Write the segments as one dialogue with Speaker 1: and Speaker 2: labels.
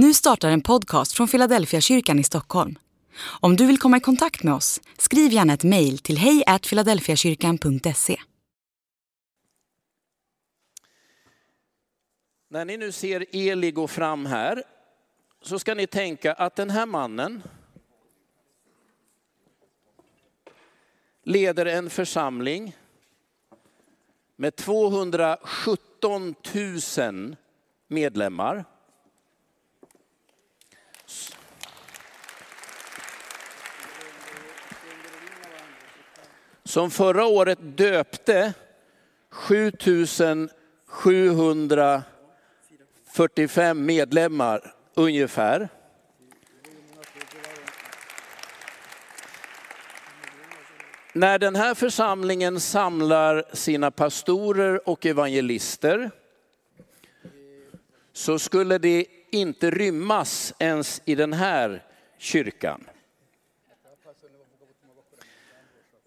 Speaker 1: Nu startar en podcast från Philadelphia kyrkan i Stockholm. Om du vill komma i kontakt med oss, skriv gärna ett mejl till hejfiladelfiakyrkan.se.
Speaker 2: När ni nu ser Eli gå fram här så ska ni tänka att den här mannen leder en församling med 217 000 medlemmar. Som förra året döpte 7745 medlemmar ungefär. När den här församlingen samlar sina pastorer och evangelister så skulle det inte rymmas ens i den här kyrkan.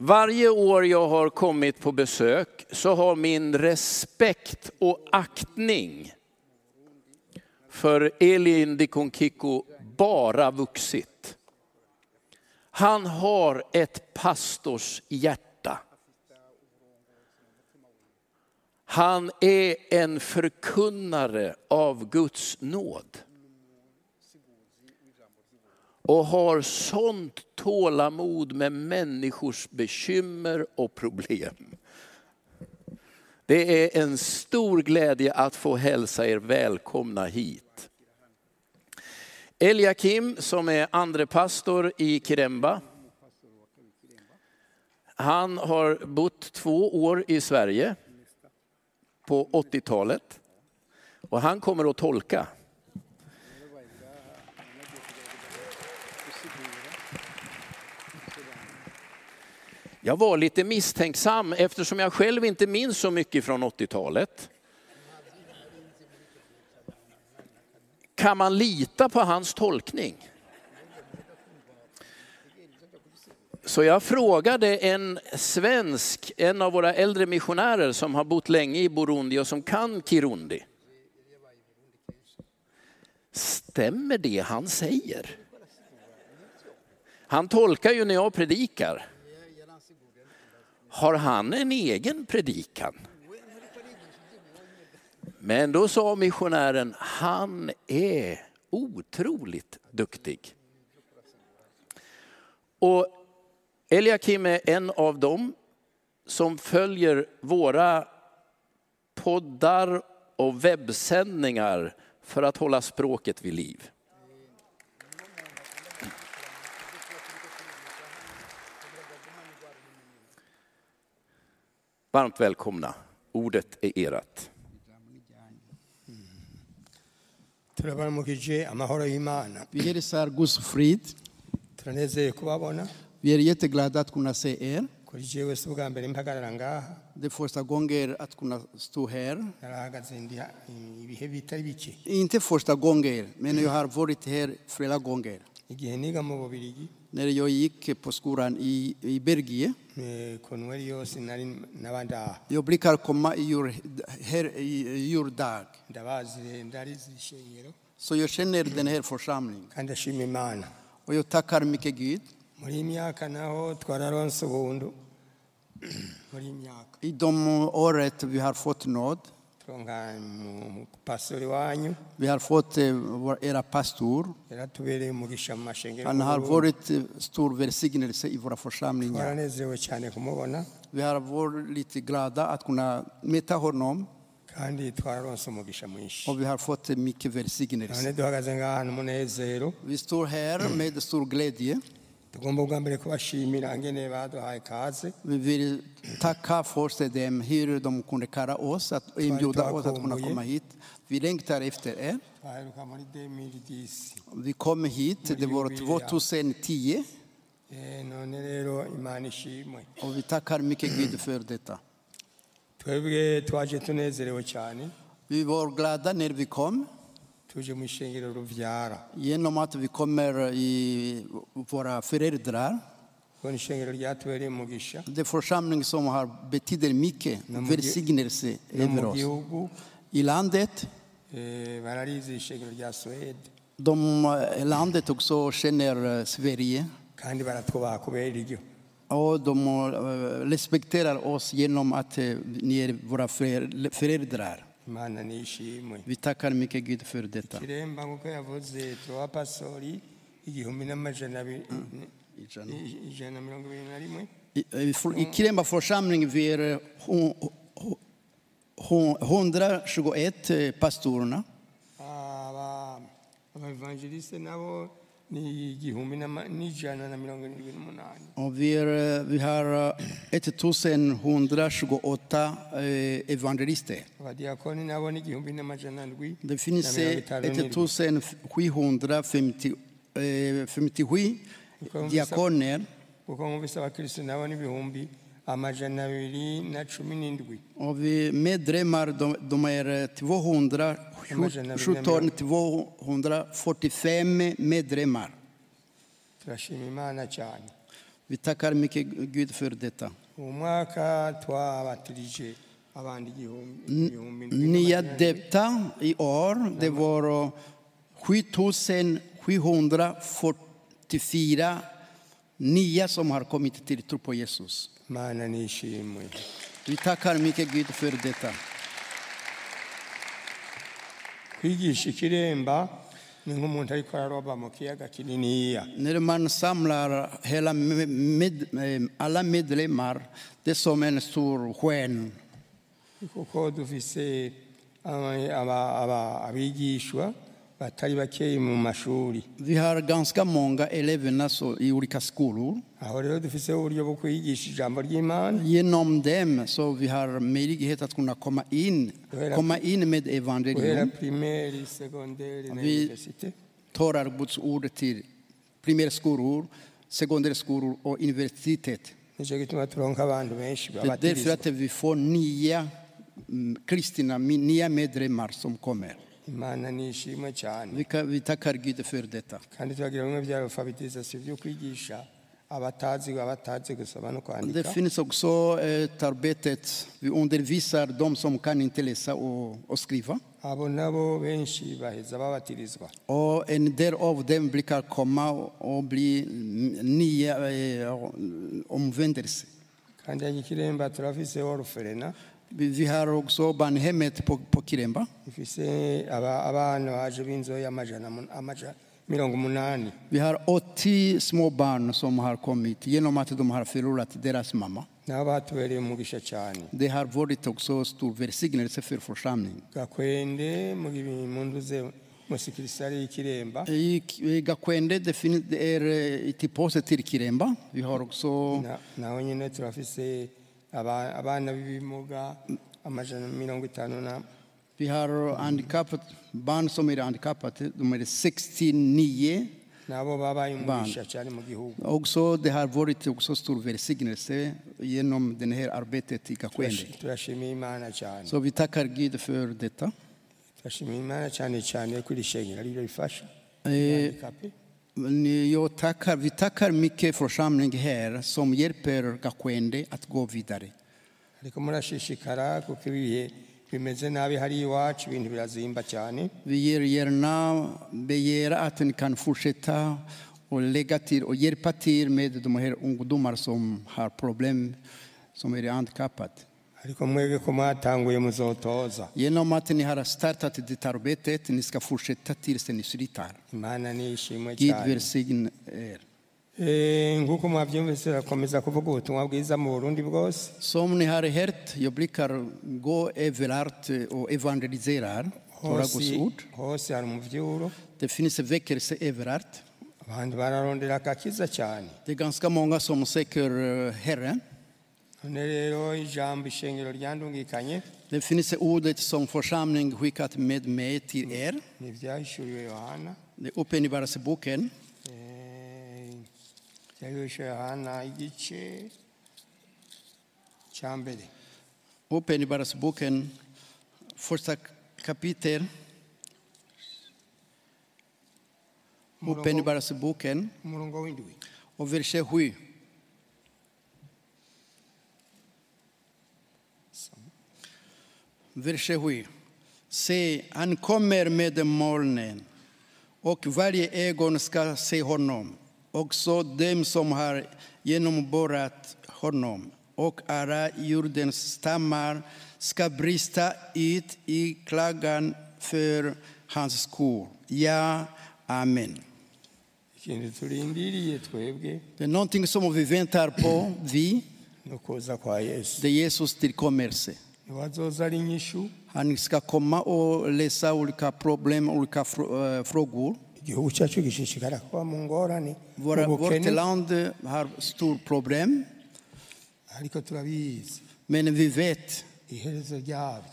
Speaker 2: Varje år jag har kommit på besök så har min respekt och aktning för Elin Dikonkiko bara vuxit. Han har ett pastors hjärta. Han är en förkunnare av Guds nåd. Och har sånt tålamod med människors bekymmer och problem. Det är en stor glädje att få hälsa er välkomna hit. Eliakim som är andre pastor i Kiremba. Han har bott två år i Sverige på 80-talet. Och han kommer att tolka. Jag var lite misstänksam eftersom jag själv inte minns så mycket från 80-talet. Kan man lita på hans tolkning? Så jag frågade en svensk, en av våra äldre missionärer som har bott länge i Burundi och som kan kirundi. Stämmer det han säger? Han tolkar ju när jag predikar. Har han en egen predikan? Men då sa missionären, han är otroligt duktig. Och Eliakim är en av dem som följer våra poddar och webbsändningar för att hålla språket vid liv. Varmt välkomna. Ordet är
Speaker 3: erat. amahoro y'imana
Speaker 4: Vi hälsar Guds frid.
Speaker 3: turanezeye kubabona
Speaker 4: Vi är jätteglada att kunna se er.
Speaker 3: kuri jewe si ubwa mbere mpagarara ngaha
Speaker 4: Det är första gången att kunna stå här.
Speaker 3: narahagaze ndi ibihe bitari bike
Speaker 4: Inte första gången, men jag har varit här flera gånger
Speaker 3: igihe niga mu bubirigi
Speaker 4: När jag gick på skolan i, i Belgien, jag brukar komma i jul, här i juldag. Så jag känner den här församlingen. Och jag tackar mycket Gud. I de året vi har fått nåd. Vi har fått eh, era pastor. Han har varit eh, stor välsignelse i våra församlingar. Vi har varit lite glada att kunna möta honom. Och vi har fått mycket välsignelse. Vi står här med stor glädje.
Speaker 3: Tugomba bwa mbere kubashimira ngene baduhaye kaze
Speaker 4: Vi vill tacka först dem hur de kunde kalla oss, att inbjuda oss att kunna komma hit. Vi längtar efter er.
Speaker 3: twaheruka muri 2010
Speaker 4: Vi kom hit, det var 2010
Speaker 3: Eh, none rero imana ishimwe.
Speaker 4: Och vi tackar mycket Gud för detta. Vi var glada när vi kom genom att vi kommer i våra föräldrar. Det är församling som har betyder mycket välsignelse över oss. I landet.
Speaker 3: Eh,
Speaker 4: De, eh, landet också känner eh, Sverige. Och de respekterar oss genom att ni är våra för- föräldrar. Vi tackar mycket Gud för detta.
Speaker 3: abiri
Speaker 4: Ijana.
Speaker 3: i-
Speaker 4: Kiremba församling vi är eh, hu- hu- hu- 121 eh, pastorerna. Och vi, är, vi har 1128 evangelister. Det finns 1757 diakoner.
Speaker 3: Amajana abiri na cumi n'indwi
Speaker 4: de, de är 217 245 medlemmar.
Speaker 3: turashima imana cyane
Speaker 4: Vi tackar mycket Gud för detta.
Speaker 3: uwo mwaka twabatirije abandi igihumbi ibihumbi ndwi
Speaker 4: Nya detta i år, det var 7744 nya som har kommit till tro på Jesus. Vi tackar mycket Gud för detta.
Speaker 3: kwigisha ikiremba ni nk'umuntu ariko araroba mu kiyaga kininiya
Speaker 4: När man samlar hela med, med, alla medlemmar, det är som en stor skön.
Speaker 3: kuko dufise abigishwa batari bakeyi mu mashuri
Speaker 4: Vi har ganska många elever så, i olika skolor.
Speaker 3: aho rero dufise uburyo bwo kwigisha ijambo ry'imana
Speaker 4: Genom dem så vi har möjlighet att kunna komma in, komma in med evangelium. Vi- Talar Guds ord till primärskolor, sekundärskolor och universitet.
Speaker 3: nicyo gituma turonka abantu benshi
Speaker 4: Det är därför att vi får nya mm, kristna, nya medlemmar som kommer.
Speaker 3: Imana nishimwe cyane
Speaker 4: för detta.
Speaker 3: kandi turagira bimwe bya alfabetizasiyo byo kwigisha abatazi abatazi gusoma no
Speaker 4: Det
Speaker 3: kwandika
Speaker 4: finns också ett arbete, vi undervisar de som kan inte läsa och, och skriva.
Speaker 3: abo nabo benshi baheza babatirizwa
Speaker 4: Och en del av dem brukar komma och bli nya eh, omvändelse.
Speaker 3: kandi ikiremba turafise oruferena
Speaker 4: Vi, vi har också barnhemmet på, på Kiremba.
Speaker 3: ifise aba- abana baje b'inzoya amajana mun- amaja- mirongo umunani
Speaker 4: Vi har 80 små barn som har kommit genom att de har förlorat deras mamma.
Speaker 3: nabo batubereye umugisha cyane
Speaker 4: Det har varit också stor välsignelse för församlingen.
Speaker 3: gakwende mu munduze musikirisari y'ikiremba
Speaker 4: I Gakwende det, finns, eh, till påse till Kiremba. Vi har också
Speaker 3: Na- naho nyine turafise abana b'ibimuga amajana mirongo itanu na
Speaker 4: vi har handikappat, barn som är handikappade. De är 69.
Speaker 3: nabo babaye umugisha cyane mu gihugu.
Speaker 4: Också, det har varit också stor välsignelse genom det här arbetet i
Speaker 3: cyane.
Speaker 4: Så vi tackar Gud för detta. Eh, Eh, jag tackar, vi tackar mycket församling här som hjälper Gakwende att gå vidare. Vi ger gärna begär att ni kan fortsätta och lägga till och hjälpa till med de här ungdomar som har problem som är handikappade
Speaker 3: ariko mwebwe ko mwatanguye muzotoza
Speaker 4: Genom att ni har startat det arbetet, ni ska fortsätta tills ni slutar.
Speaker 3: imana nishimwe
Speaker 4: Gud välsigne er.
Speaker 3: Eh, nk'uko mwabyumvise turakomeza kuvuga ubutumwa bwiza mu burundi bwose
Speaker 4: Som ni har hört, jag brukar gå överallt och evangelisera, tala Guds
Speaker 3: hose hari umuvyuro
Speaker 4: Det finns väckelse överallt.
Speaker 3: abantu bararondera akakiza cyane
Speaker 4: Det är ganska många som söker eh, Herren. Det finns ordet som församling skickat med mig till er. Det är Uppenbarelseboken. Uppenbarelseboken, första kapitel. Uppenbarelseboken och vers 7. Vers 7. Se, han kommer med molnen och varje ögon ska se honom. Också dem som har genomborrat honom och alla jordens stammar ska brista ut i klagan för hans skull. Ja, amen. Det är någonting som vi väntar på, vi, det är Jesus tillkommelse. Han ska komma och lösa olika problem, olika eh, frågor. Våra, vårt land har stor problem, men vi vet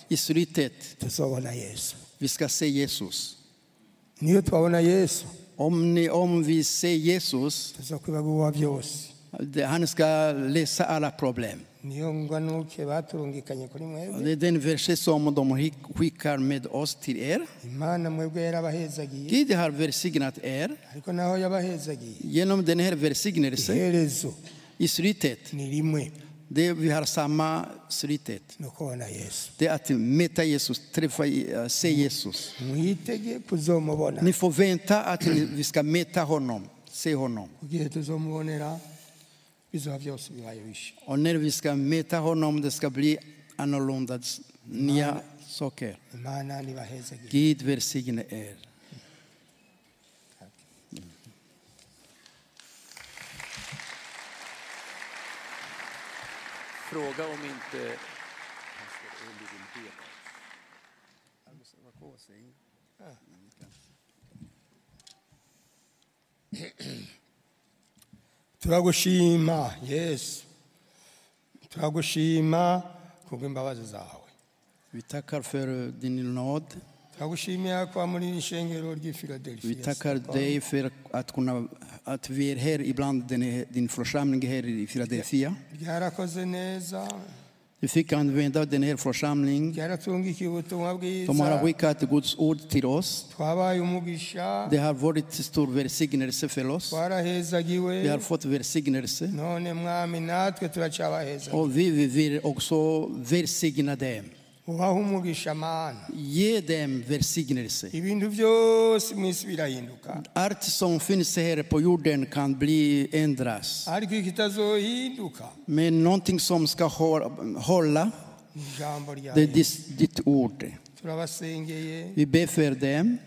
Speaker 4: i slutet vi ska se Jesus. Om, ni, om vi ser Jesus, han ska lösa alla problem. Det är den versen som de skick- skickar med oss till er. Gud har välsignat er. Genom den här välsignelsen i slutet, det, vi har samma slutet. Det är att möta Jesus, träffa, eh, se Jesus. Ni får vänta att vi ska möta honom, se honom. Och när vi ska möta honom, det ska bli annorlunda, nya saker. Gud välsigne er.
Speaker 2: Fråga om inte...
Speaker 3: turagushima yesu turagushima kubw'imbabazi zawe
Speaker 4: Vi tackar för din nåd.
Speaker 3: turagushimira ko muri iri shengero
Speaker 4: Vi tackar dig för att, kunna, att vi är här ibland din, din församling här i Philadelphia.
Speaker 3: ryarakoze neza
Speaker 4: Vi fick använda den här församlingen. De har skickat Guds ord till oss. Det har varit stor välsignelse för oss. Vi har fått välsignelse. Och vi vill också välsigna dem.
Speaker 3: Ubahe umugisha mana
Speaker 4: Ge dem välsignelse.
Speaker 3: ibintu byose mu isi birahinduka
Speaker 4: Allt som finns här på jorden kan bli ändras.
Speaker 3: ariko ikitazohinduka
Speaker 4: Men någonting som ska hå- hålla, det är ditt, ord. Vi ber för dem.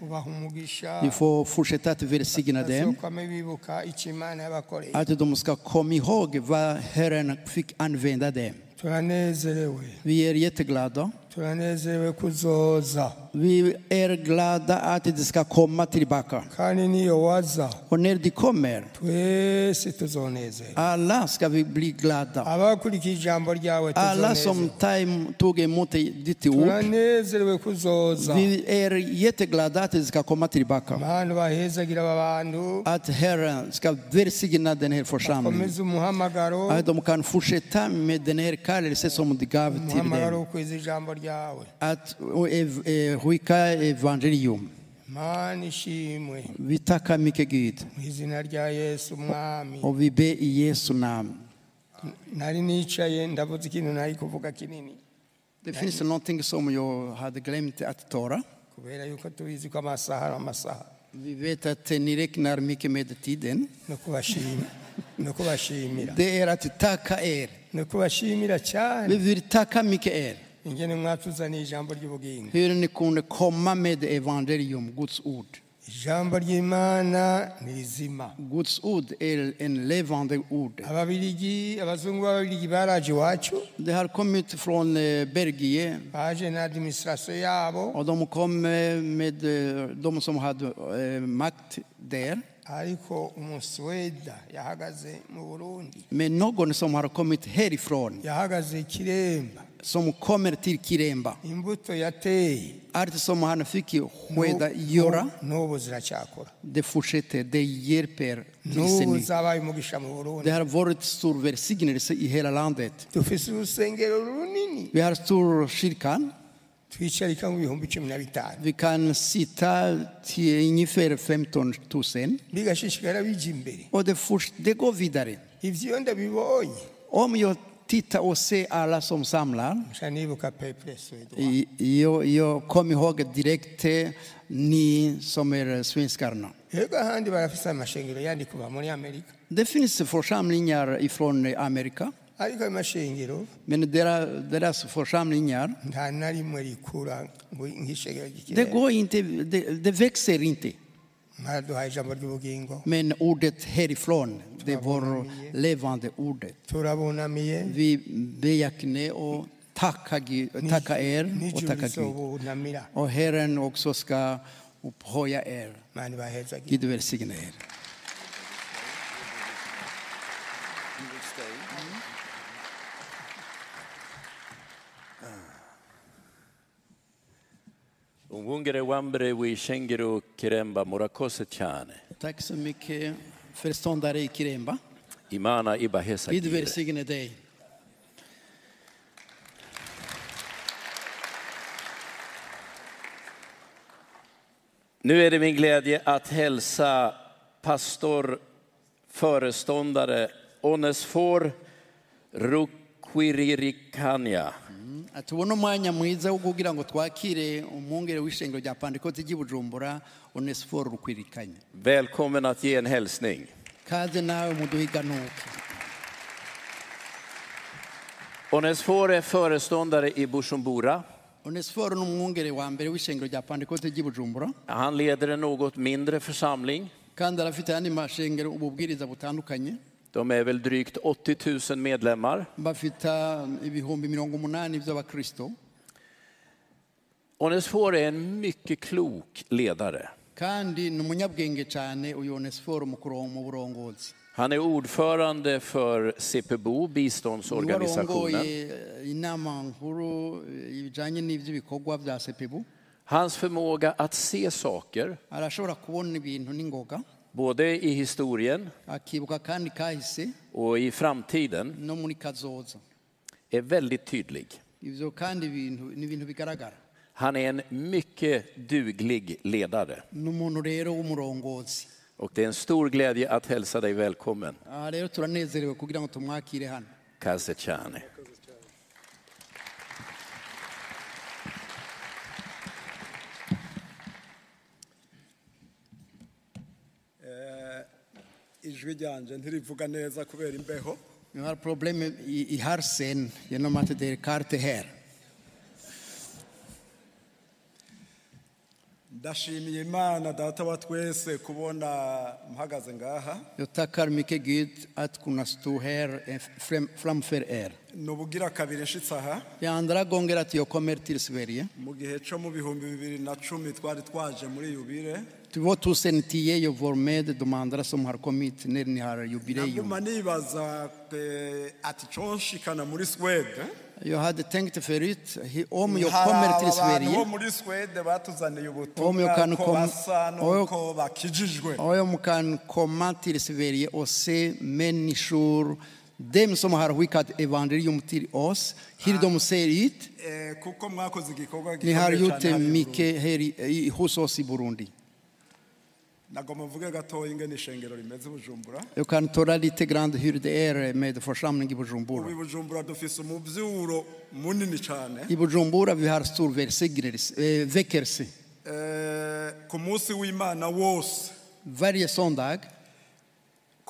Speaker 4: Vi får fortsätta att välsigna dem. Att de ska komma ihåg vad Herren fick använda dem. Vi är jätteglada. Vi är glada att de ska komma tillbaka. Och när de kommer, alla ska vi bli glada. Alla som tog emot ditt ord, vi är jätteglada att de ska komma tillbaka. Att Herren ska välsigna den här församlingen. Att de kan fortsätta med den här kallelsen som de gav till
Speaker 3: umuhamagaro ryawe
Speaker 4: wika e, evangeliyumu
Speaker 3: mana ishimwe
Speaker 4: bitakamike gida
Speaker 3: mu izina rya yesu
Speaker 4: umwami ubibe yesu nami
Speaker 3: nari nicaye ndavuze ikintu nari kuvuga kinini.
Speaker 4: Det finns någonting som jag hade glömt att
Speaker 3: ta.
Speaker 4: Vi vet att ni räknar mycket med tiden. Det är att tacka er. Vi vill tacka mycket er. Hur ni kunde komma med evangelium, Guds ord.
Speaker 3: ijambo ry'imana ni rizima
Speaker 4: Guds ord är en levande ord.
Speaker 3: abazungu baraje iwacu
Speaker 4: Det har kommit från eh, Belgien
Speaker 3: baje na administration yabo.
Speaker 4: Och de kom eh, med eh, de som hade eh, makt där.
Speaker 3: ariko umusweda yahagaze mu burundi.
Speaker 4: Men någon som har kommit härifrån,
Speaker 3: yahagaze i kiremba
Speaker 4: som kommer till Kiremba.
Speaker 3: imbuto yateye
Speaker 4: Allt som han fick skeda göra,
Speaker 3: n'ubu ziracyakora
Speaker 4: det fortsätter. Det hjälper
Speaker 3: zabaye umugisha mu burundi
Speaker 4: Det har varit stor välsignelse i hela landet.
Speaker 3: dufise urusengero runini
Speaker 4: Vi har stor kyrkan.
Speaker 3: twicarika mu bihumbi cumi na bitanu
Speaker 4: Vi kan sitta till ungefär 15 000.
Speaker 3: bigashishikara bija imbere
Speaker 4: Och det, forts- det går vidare.
Speaker 3: ivyo ndabibonye
Speaker 4: Om jag tittar och ser alla som samlar. Jag, jag kom ihåg direkt ni som är svenskarna. Det finns församlingar ifrån Amerika, men deras, församlingar, det, går inte, det, det växer inte. Men ordet härifrån, det vår levande ordet. Vi bejaknar och tackar, er och tackar Gud. Och Herren också ska upphöja er. Gud välsigne er.
Speaker 2: Umwungere wambere w'ishengero kiremba murakoze cyane
Speaker 4: Tack så mycket förståndare i Kiremba.
Speaker 2: imana
Speaker 4: Gud
Speaker 2: ibahesagire
Speaker 4: välsigne dig.
Speaker 2: Nu är det min glädje att hälsa pastor, föreståndare Onesfor Rukwiririkanya.
Speaker 4: Tubona umwanya mwiza wo kugira ngo twakire umwungere w'ishengero rya pantekote ry'i bujumbura onesiforo rukwirikanye
Speaker 2: Välkommen att ge en hälsning.
Speaker 4: kaze nawe muduhe iganuke
Speaker 2: Onesfor är föreståndare i Bujumbura.
Speaker 4: onesiforo ni umwungere wa mbere w'ishengero rya pantekote ry'i bujumbura
Speaker 2: Han leder en något mindre församling.
Speaker 4: kandi arafite ayandi mashengero ububwiriza butandukanye
Speaker 2: De är väl drygt 80 000 medlemmar.
Speaker 4: by'abakristo
Speaker 2: Onesfor är en mycket klok ledare. Han är ordförande för CPBO, biståndsorganisationen.
Speaker 4: bya sepebu
Speaker 2: Hans förmåga att se saker, både i historien och i framtiden, är väldigt tydlig. Han är en mycket duglig ledare. Och det är en stor glädje att hälsa dig välkommen,
Speaker 4: hano
Speaker 2: Kasechane.
Speaker 5: Ijwi ryanje ntirivuga neza kubera imbeho.
Speaker 4: Vi har problem i, i halsen genom att det är här
Speaker 5: ndashimiye imana data wa twese kubona mpagaze ngaha.
Speaker 4: Jag tackar mycket Gud att kunna stå här eh, fram- framför er
Speaker 5: ni ubugira kabiri nshitse aha
Speaker 4: det är andra gånger att jag kommer till Sverige
Speaker 5: mu gihe cyo mu bihumbi bibiri na cumi twari twaje muri yubire
Speaker 4: 2010 jag var med de andra som har kommit när ni har jubileum?
Speaker 5: Eh, swede
Speaker 4: jag hade tänkt förut om jag kommer till Sverige Om jag kan
Speaker 5: ko
Speaker 4: kom-
Speaker 5: basa
Speaker 4: om jag- kan komma till Sverige och se människor, dem som har skickat evangelium till oss, hur de ser ut.
Speaker 5: Eh,
Speaker 4: Ni har gjort mycket här hos oss i Burundi.
Speaker 5: nagomba mvuge gatoya ingene ishengero rimeze i bujumbura
Speaker 4: Jag kan tala lite grann hur det är med församlingen i Bujumbura. I Bujumbura vi har stor eh, väckelse.
Speaker 5: Eh, wose
Speaker 4: Varje söndag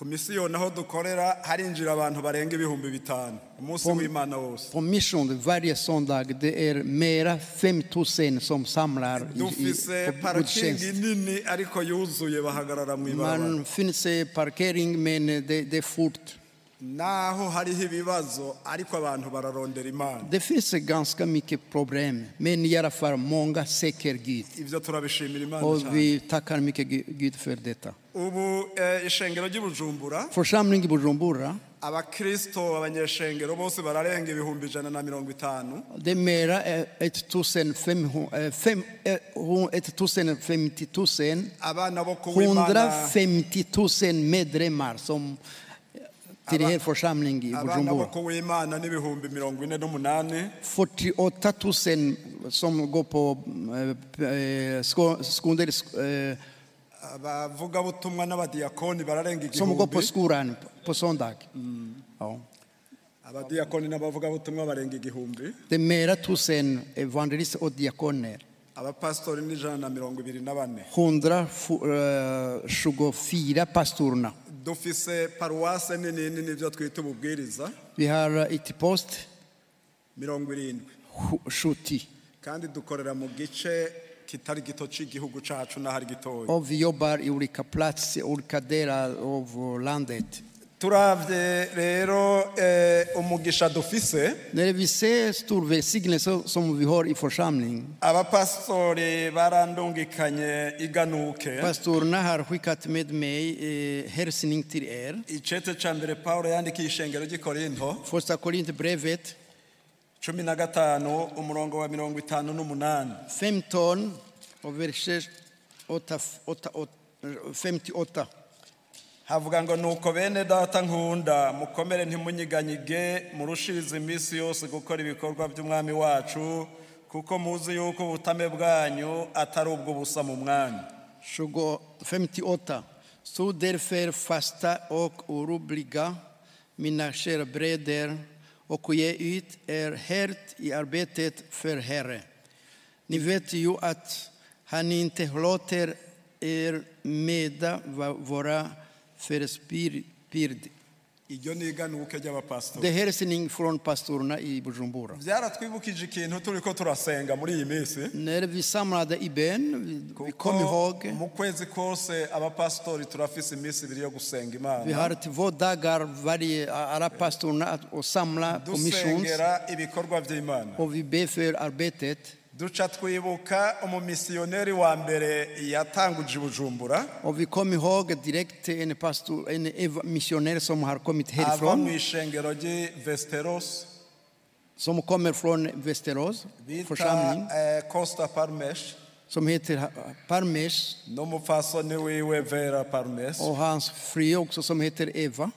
Speaker 5: ku aho dukorera harinjira abantu barenga ibihumbi bitanu umunsi w'imana wose
Speaker 4: på mission, varje söndag, det är mera 5 000 som samlar i, i, på gudstjänst.
Speaker 5: nini ariko yuzuye bahagarara mu ibarabara
Speaker 4: Man finns parkering men det, det är fort.
Speaker 5: Naho hariho ibibazo ariko abantu bararondera imana.
Speaker 4: Det finns ganska mycket problem, men i alla fall många söker Gud.
Speaker 5: ibyo turabishimira imana
Speaker 4: Och vi tackar mycket Gu- Gud för detta.
Speaker 5: ubu eh, ishengero ry'i bujumbura
Speaker 4: Församlingen i Bujumbura,
Speaker 5: abakristo abanyeshengero bose bararenga ibihumbi ijana na mirongo itanu.
Speaker 4: Det är mera än 1500 eh, fem- eh, hu- 1050 000,
Speaker 5: abana bo kuw'imana.
Speaker 4: 150 000 medlemmar som till den här församlingen i Bujumbura.
Speaker 5: n'umunani
Speaker 4: 48 000 som går på eh, sko- skolor, eh,
Speaker 5: abavugabutumwa n'abadiyakoni bararenga
Speaker 4: som går på
Speaker 5: igihumbi
Speaker 4: skolan på söndag. Ja.
Speaker 5: abadiyakoni n'abavugabutumwa barenga igihumbi
Speaker 4: Det är mera tusen evangelister och diakoner.
Speaker 5: abapasitori n'ijana na mirongo ibiri na bane.
Speaker 4: Hundra eh, pastorerna
Speaker 5: dufise paruwase nini nini ibyo twita ububwiriza?
Speaker 4: Bihara iti posite
Speaker 5: mirongo irindwi.
Speaker 4: Shuti.
Speaker 5: Kandi dukorera mu gice kitari gito cy'igihugu cyacu n'ahari gitoya.
Speaker 4: Ovi yobar i urika platsi urika dera ovu landeti
Speaker 5: turabye rero eh, umugisha dufise
Speaker 4: När vi ser stor välsignelse som vi har i församling,
Speaker 5: abapasitori barandungikanye iganuke
Speaker 4: pastorerna har skickat med mig eh, hälsning till er.
Speaker 5: icete cya mbere paul yandikiye ishengero ry'i korinto
Speaker 4: Första Korinthierbrevet
Speaker 5: cumi na gatanu umurongo wa mirongo itanu n'umunani.
Speaker 4: 15 och verser 8, 8, 58.
Speaker 5: Havuga ngo nuko bene data nkunda mukomere ntimunyiganyige murushirize iminsi yose gukora ibikorwa by'umwami wacu kuko muzi yuko ubutame bwanyu atari ubw'ubusa mu mwami
Speaker 4: 20, 58. Så därför fasta och oroliga, mina kära bröder, och ge ut er helt i arbetet för Herre. Ni vet ju att han inte er meda vara förspird.
Speaker 5: iryo ni iganuke ry'abapasitori
Speaker 4: hälsning från pastorerna i Bujumbura.
Speaker 5: byaratwibukije ikintu turi ko turasenga muri iyi minsi
Speaker 4: När vi samlade i bön, vi- kom ihåg
Speaker 5: mu kwezi kose abapasitori turafise iminsi ibiri yo gusenga
Speaker 4: Vi har två dagar varje, alla pastorerna att samla på missions
Speaker 5: dusengera ibikorwa by'imana
Speaker 4: och vi ber för arbetet.
Speaker 5: Duca twibuka umumisiyoneri wa mbere yatanguje i bujumbura
Speaker 4: Och vi kom ihåg direkt en, pastor, en missionär som har kommit
Speaker 5: ava mu
Speaker 4: härifrån,
Speaker 5: ishengero ry'i vesteros.
Speaker 4: Som kommer från Västerås
Speaker 5: bita
Speaker 4: församling,
Speaker 5: eh, costa parmesh.
Speaker 4: Som heter Ha- Parmesh.
Speaker 5: N'umupfasoni wiwe vera parmesh.
Speaker 4: Och hans fru också som heter Eva.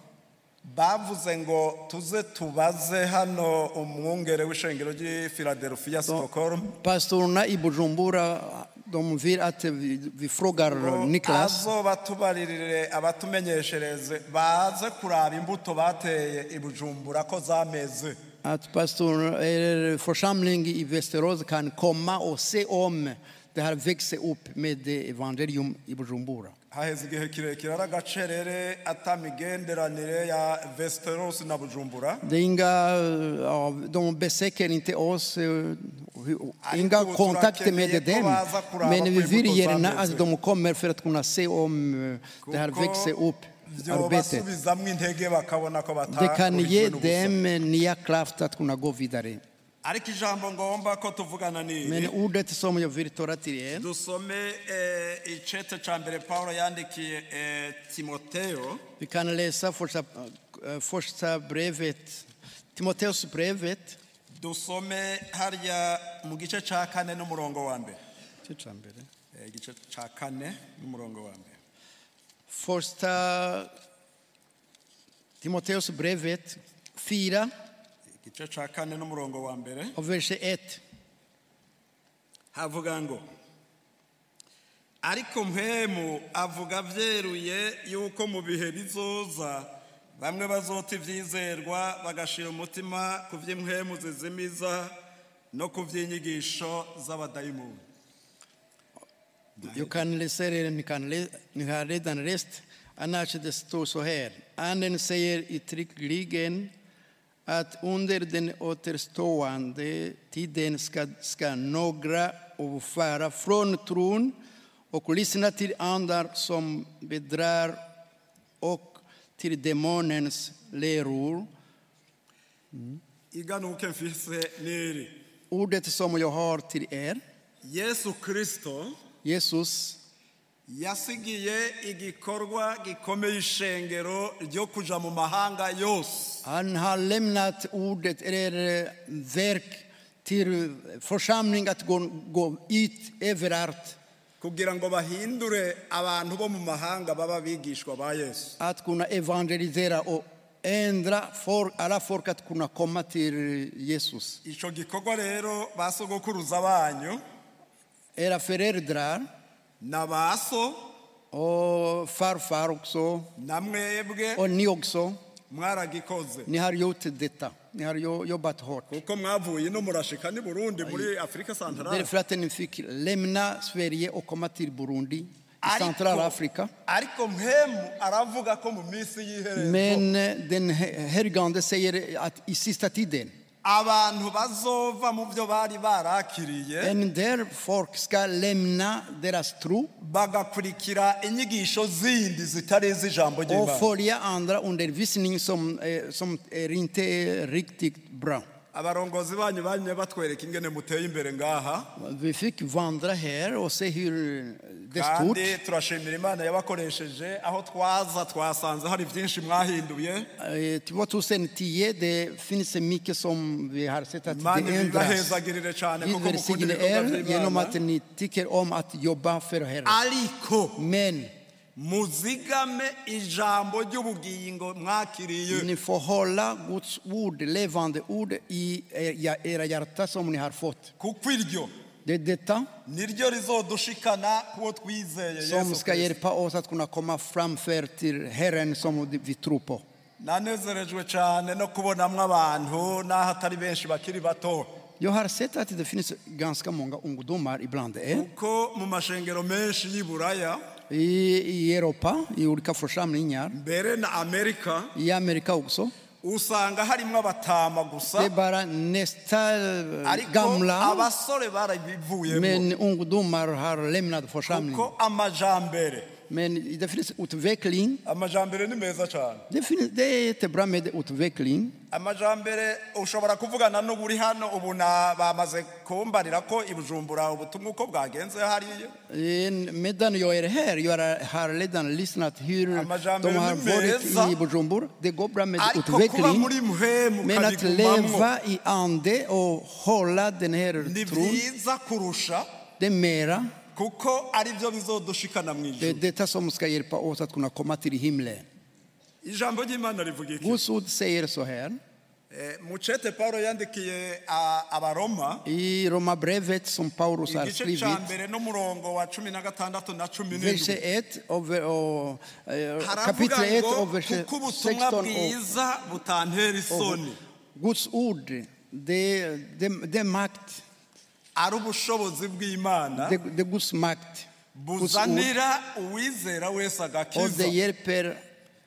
Speaker 5: Bavuze ngo tuze tubaze hano umwungere w'ishengero ry'i philadelphia stockholm.
Speaker 4: Pastorerna i Bujumbura, de vill att vi, frågar Niklas
Speaker 5: azoba tubaririre abatumenyeshereze baze kuraba imbuto bateye i bujumbura ko zameze.
Speaker 4: Att pastor, eller församling i Västerås kan komma och se om. Det har växt upp med evangelium i Bujumbura.
Speaker 5: haheze igihe kirekire ari agacerere atamigenderanire ya vesteros na bujumbura
Speaker 4: Det är inga, ja, de besöker inte oss, eh, inga
Speaker 5: Ariko
Speaker 4: kontakter med
Speaker 5: ko
Speaker 4: dem.
Speaker 5: baza kuraba
Speaker 4: Men vi vill
Speaker 5: imbuto
Speaker 4: gärna
Speaker 5: zameze.
Speaker 4: att de kommer för att kunna se om eh, det har växt upp arbetet.
Speaker 5: byobasubizamwo intege bakabona ko
Speaker 4: Det kan ge
Speaker 5: n'ubusa
Speaker 4: dem nya kraft att kunna gå vidare.
Speaker 5: Ariko ijambo ngomba ko tuvugana ni
Speaker 4: Men ordet som jag vill tala till er,
Speaker 5: dusome eh, icete ca mbere pawulo yandikiye eh, timoteo.
Speaker 4: Vi kan läsa första, eh, första brevet, Timoteus brevet.
Speaker 5: dusome harya mu gice ca kane n'umurongo wa mbere. Eh, igice ca kane n'umurongo wa mbere.
Speaker 4: Första Timoteus brevet. 4
Speaker 5: igice ca kane n'umurongo wa mbere
Speaker 4: och vers 1.
Speaker 5: havuga ngo ariko mpemu avuga byeruye yuko mu bihe bizoza bamwe bazota ibyizerwa bagashira umutima ku by'impwemu zizimiza no ku by'inyigisho z'abadayimoni
Speaker 4: Jag kan läsa ni, kan ni har redan läst. Annars det står så här. Anden säger uttryckligen att under den återstående tiden ska, ska några avföra från tron och lyssna till andar som bedrar och till demonens läror.
Speaker 5: niri
Speaker 4: Ordet som jag har till er,
Speaker 5: yesu kirisito
Speaker 4: Jesus,
Speaker 5: yasigiye igikorwa gikomeye ishengero ryo kuja mu mahanga yose
Speaker 4: Han har lämnat ordet eller verk till församling att gå, gå ut överallt.
Speaker 5: kugira ngo bahindure abantu bo mu mahanga baba abigishwa ba yesu
Speaker 4: Att kunna evangelisera och ändra folk, alla folk att kunna komma till Jesus.
Speaker 5: icyo gikorwa rero ba sogokuruza banyu
Speaker 4: Era föräldrar
Speaker 5: na ba so
Speaker 4: och farfar också och ni också. Ni har gjort detta. Ni har jo- jobbat hårt. Därför att ni fick lämna Sverige och komma till Burundi i Centralafrika. Men eh, den heligande säger att i sista tiden,
Speaker 5: abantu bazova mu byo bari barakiriye
Speaker 4: folk ska lämna deras tro
Speaker 5: bagakurikira inyigisho zindi zitari iz'ijambo
Speaker 4: och
Speaker 5: ry'imana
Speaker 4: följa andra undervisning som, eh, som är inte riktigt bra.
Speaker 5: Abarongozi banyu banyuye batwereka ingene muteye imbere ngaha
Speaker 4: Vi fick vandra här och se hur det stort.
Speaker 5: kandi turashimira imana yabakoresheje aho twaza twasanze hari byinshi mwahinduye
Speaker 4: Eh, 2010 det finns mycket som vi har sett att det ändras. Gud välsigne er genom att ni tycker om att jobba för Herren. Men
Speaker 5: muzigame ijambo ry'ubugingo mwakiriye.
Speaker 4: Ni får hålla Guds ord, levande ord i er- era hjärtan som ni har fått.
Speaker 5: kuko iryo.
Speaker 4: Det är detta
Speaker 5: niryo rizodushikana kuwo twizeye
Speaker 4: som ska hjälpa oss att kunna komma framför till Herren som vi tror på.
Speaker 5: nanezerejwe cyane no kubonamwo abantu n'aho atari benshi bakiri bato.
Speaker 4: Jag har sett att det finns ganska många ungdomar ibland
Speaker 5: kuko mu mashengero menshi y'i buraya
Speaker 4: i, i Europa, i olika församlingar,
Speaker 5: mbere na amerika
Speaker 4: i Amerika också.
Speaker 5: usanga harimwo abatama
Speaker 4: Det är
Speaker 5: gusa
Speaker 4: bara nästa eh, gamla,
Speaker 5: abasore barabivuyemo.
Speaker 4: Men ungdomar har lämnat församlingen.
Speaker 5: kuko amajambere.
Speaker 4: Men det finns utveckling.
Speaker 5: amajambere ni meza cyane
Speaker 4: Det, finns, det är jättebra med utveckling.
Speaker 5: amajambere ushobora kuvugana n'uburi hano ubu na- bamaze kumbarira ko i bujumbura ubutumwa uko bwagenze hariya
Speaker 4: Eh, Medan jag är här, jag har- har redan lyssnat hur de har
Speaker 5: ni
Speaker 4: varit
Speaker 5: meza.
Speaker 4: i Bujumbura. Det går bra med
Speaker 5: ariko kuba
Speaker 4: utveckling.
Speaker 5: muri
Speaker 4: Men att leva i ande och hålla den här tron,
Speaker 5: byiza kurusha
Speaker 4: det är mera. Det är detta som ska hjälpa oss att kunna komma till himlen. Guds ord säger så här.
Speaker 5: Eh, mucete paulo yandikiye abaroma
Speaker 4: I Romarbrevet som Paulus har
Speaker 5: igice
Speaker 4: skrivit,
Speaker 5: ca mbere n'umurongo wa cumi na gatandatu na cumi
Speaker 4: vers
Speaker 5: n'indwi
Speaker 4: 1 och, och
Speaker 5: haravuga
Speaker 4: kapitel 1
Speaker 5: ngo
Speaker 4: och vers
Speaker 5: kuko ubutumwa
Speaker 4: 16 och
Speaker 5: bwiza butantera isoni
Speaker 4: Guds ord, det, det, det makt.
Speaker 5: Ari ubushobozi bw'imana
Speaker 4: makt. Guds ord.
Speaker 5: buzanira uwizera wese agakiza
Speaker 4: hjälper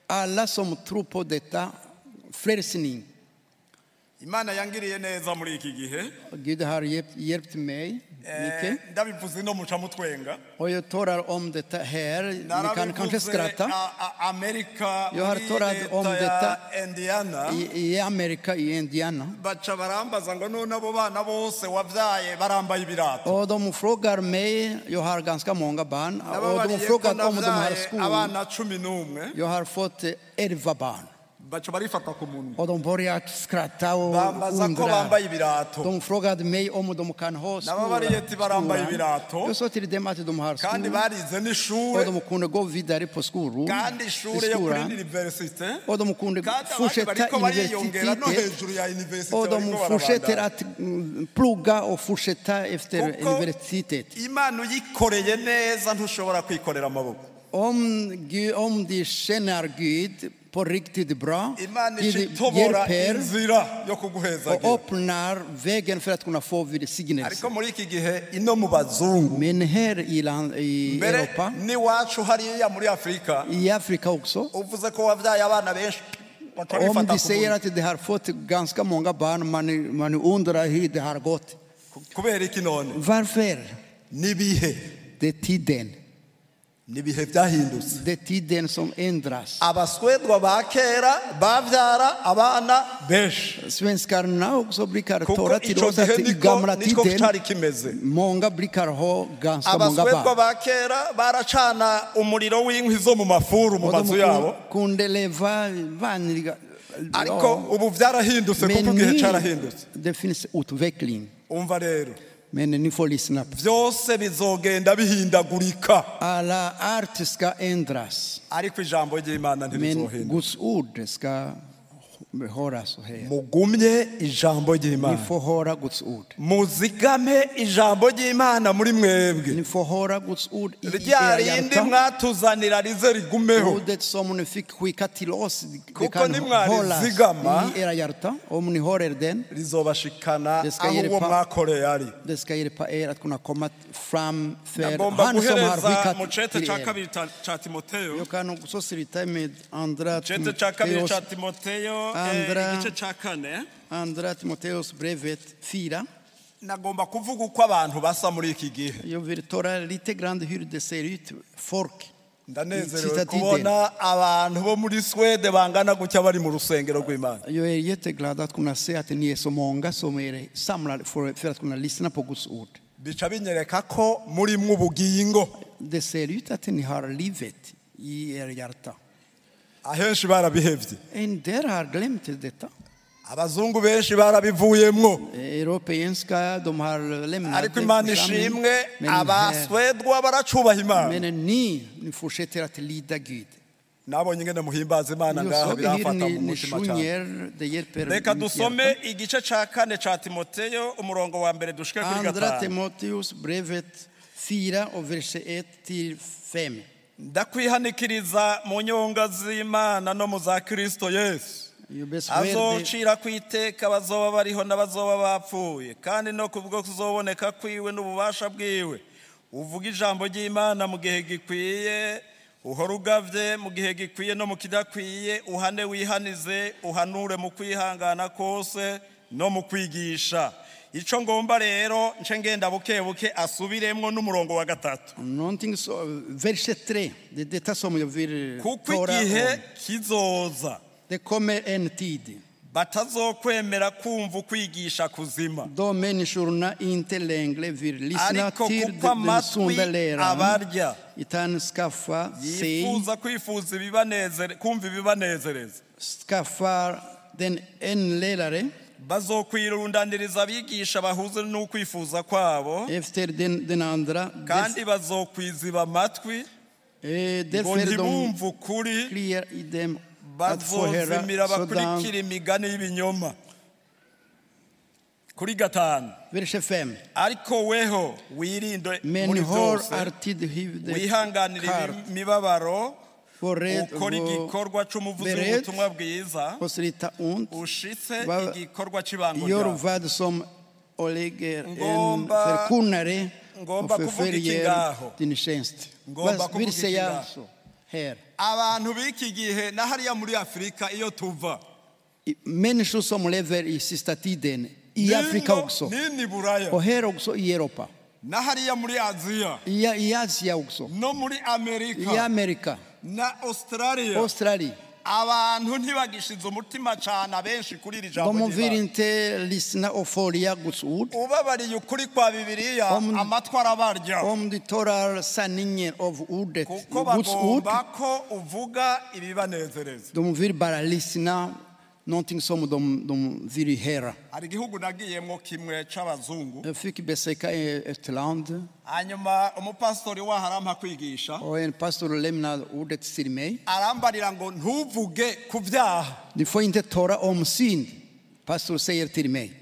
Speaker 4: alla som tror på detta frälsning.
Speaker 5: imana yangiriye neza muri iki gihe
Speaker 4: Gud har hjälpt, hjälpt mig mycket.
Speaker 5: Ndabivuze no muca mutwenga
Speaker 4: Och jag talar om detta här. Ni kan kanske skratta.
Speaker 5: amerika
Speaker 4: Jag har talat om detta.
Speaker 5: indiana
Speaker 4: I, I Amerika, i Indiana.
Speaker 5: baca barambaza ngo none abo bana bose wabyaye barambaye ibirato
Speaker 4: Och de frågar mig, jag har ganska många barn, och de frågar om de har
Speaker 5: nabyaye
Speaker 4: skor.
Speaker 5: abana
Speaker 4: Jag har fått eh, elva barn.
Speaker 5: baca barifata ku munwa
Speaker 4: odon boria skratawo
Speaker 5: bambaza ko bambaye ibirato
Speaker 4: dom frogad mei om dom kan hos
Speaker 5: nabo bariye ti
Speaker 4: barambaye
Speaker 5: ibirato
Speaker 4: yo sotiri dem at dom har
Speaker 5: kandi barize n'ishure
Speaker 4: odom kunde go vidare på skoru
Speaker 5: kandi ishure yo kuri universite.
Speaker 4: Odom kunde fortsätta universitet
Speaker 5: odom
Speaker 4: fortsätter att plugga och fortsätta efter universitetet
Speaker 5: imana uyikoreye neza ntushobora kwikorera amaboko.
Speaker 4: Om, Gud, om de känner Gud på riktigt bra, hjälper och öppnar vägen för att kunna få välsignelse. Men här i, land, i Europa, i Afrika också, om de säger att de har fått ganska många barn, man, man undrar hur det har gått. Varför? Det är tiden.
Speaker 5: N'ibihe byahindutse.
Speaker 4: Är tiden som ändras.
Speaker 5: abaswedwa ba kera babyara abana benshi.
Speaker 4: Svenskarna också brukar tala till oss att i gamla tiden många brukar ha ganska många
Speaker 5: abaswedwa
Speaker 4: barn.
Speaker 5: ba kera baracana umuriro w'inkwi zo mu mafuru mu mazu yabo.
Speaker 4: kun- kunde leva vanliga...
Speaker 5: ariko ubu byarahindutse kuko igihe
Speaker 4: nu,
Speaker 5: cyarahindutse.
Speaker 4: det finns utveckling.
Speaker 5: umva rero.
Speaker 4: Men ni får lyssna. på-
Speaker 5: byose bizogenda bihindagurika
Speaker 4: Alla art ska ändras.
Speaker 5: ariko ijambo ry'imana
Speaker 4: Men
Speaker 5: ntirizohinduka
Speaker 4: Guds ord ska.
Speaker 5: mugumye ijambo ry'imana. Muzigame ijambo ry'imana muri mwebwe. Rya rindi mwatuzanira rize rigumeho. Kuko nimwarizigama rizobashikana aho uwo mwakoreye ari
Speaker 4: nagomba
Speaker 5: guhereza mu cete
Speaker 4: cya
Speaker 5: kabiri cya timoteyo
Speaker 4: mu
Speaker 5: cete cya kabiri cya timoteyo
Speaker 4: Andra-
Speaker 5: kane
Speaker 4: andra Timoteus brevet 4.
Speaker 5: nagomba kuvuga uko abantu basa muri iki gihe
Speaker 4: Jag vill tala lite grann hur det ser ut, folk.
Speaker 5: ndanezerewe kubona abantu bo muri swede bangana gutya bari mu rusengero rw'imana
Speaker 4: Jag är jätteglad att kunna se att ni är så många som är samlade för, för att kunna lyssna på Guds ord.
Speaker 5: bica binyereka ko murimwo ubugingo
Speaker 4: Det ser ut att ni har livet i er hjärta.
Speaker 5: ahenshi barabihebye.
Speaker 4: And there are limited data
Speaker 5: abazungu benshi
Speaker 4: barabivuyemo
Speaker 5: ariko imana ishimwe abaswedwa baracubaha imana. Nabonye ingene muhimbaza imana ngaho
Speaker 4: birafata
Speaker 5: mu mutima cyane. Reka dusome igice cya kane cya timoteyo umurongo wa mbere dushike kuri gatanu.
Speaker 4: Timoteus brevet 4 och vers 1 till 5.
Speaker 5: ndakwihanikiriza mu nyonga z'imana no mu za kristo yesu. Azocira ku iteka bazoba bariho n'abazoba bapfuye. Kandi no kubwo kuzoboneka kwiwe n'ububasha bwiwe. Uvuga ijambo ry'imana mu gihe gikwiye uhora ugavye mu gihe gikwiye no mu kidakwiye uhane wihanize uhanure mu kwihangana kose no mu kwigisha. icyo ngomba rero nce ngenda buke buke asubiremo n'umurongo wa gatatu. Kuko igihe kizoza. Batazokwemera kumva ukwigisha kuzima. Ariko kuko amatwi abarya. Yifuza kwifuza ibibanezereza. bazokwirundaniriza abigisha bahuzwe n'ukwifuza kwabo. Kandi bazokwiziba amatwi. Ngo ntibumve ukuri. bazozimira bakurikira imigani y'ibinyoma. Kuri gatanu. Ariko weho wirinde muri byose
Speaker 4: wihanganire
Speaker 5: imibabaro ukora igikorwa
Speaker 4: cy'umuvuzi
Speaker 5: w'ubutumwa bwiza ushitse igikorwa
Speaker 4: cy'ibangurira
Speaker 5: ngomba ngomba kuvuga iki ngaho? ngomba kuvuga iki ngaho? abantu b'iki gihe na hariya muri afurika iyo tuva.
Speaker 4: Menishi somu reveri sitatideni iyi
Speaker 5: afurika
Speaker 4: guso
Speaker 5: nini
Speaker 4: burayo ohera guso iyi eropa
Speaker 5: na hariya muri aziya
Speaker 4: iya aziya guso
Speaker 5: no muri amerika?
Speaker 4: Iya amerika.
Speaker 5: na australia.
Speaker 4: Australia.
Speaker 5: Abantu ntibagishize umutima cyane abenshi kuri iri jambo
Speaker 4: bamumvirinte lisina oforiya gusud
Speaker 5: ubabariye ukuri kwa bibiliya amatwi arabarya.
Speaker 4: Om de torar sanningen of ordet
Speaker 5: kuko bagomba ko uvuga ibibanezereza
Speaker 4: dumvir bara lisina någonting som de, de vill höra. Jag fick besöka ett land och en pastor lämnade ordet till mig. Ni får inte tala om synd. Pastor säger till mig.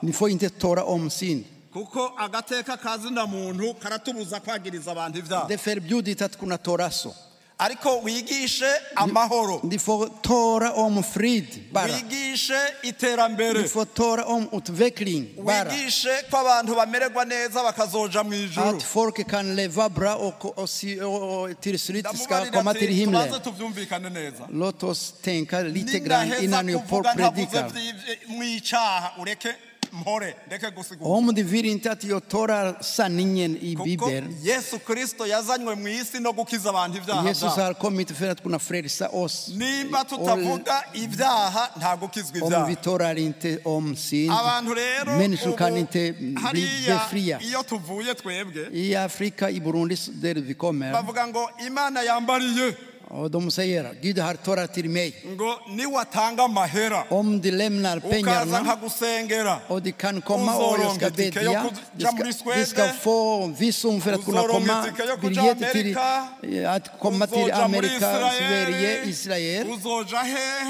Speaker 4: Ni får inte tala om synd.
Speaker 5: kuko agateka kazina muntu karatubuza kwagiriza abantu ibyaha
Speaker 4: Det är förbjudet att kunna tala så.
Speaker 5: Ariko wigishe amahoro
Speaker 4: Ni tala om frid bara.
Speaker 5: wigishe iterambere
Speaker 4: Ni tala om utveckling bara.
Speaker 5: wigishe ko abantu bamererwa neza bakazoja mu ijuru
Speaker 4: Att folk kan leva bra och, och, till slut ska komma till himlen. Låt oss tänka lite grann innan jag predikar. Om du vill inte att jag talar sanningen i Bibeln. Jesus har kommit för att kunna frälsa oss. Om vi talar inte om synd. Människor kan inte bli
Speaker 5: twebwe
Speaker 4: I Afrika, i Burundi där vi kommer, Och de säger, Gud har talat till mig. Om de lämnar pengarna och de kan komma och jag ska bedja. De ska, de ska få visum för att kunna komma.
Speaker 5: itike yo kuja
Speaker 4: Biljett till att komma till Amerika, Sverige, Israel.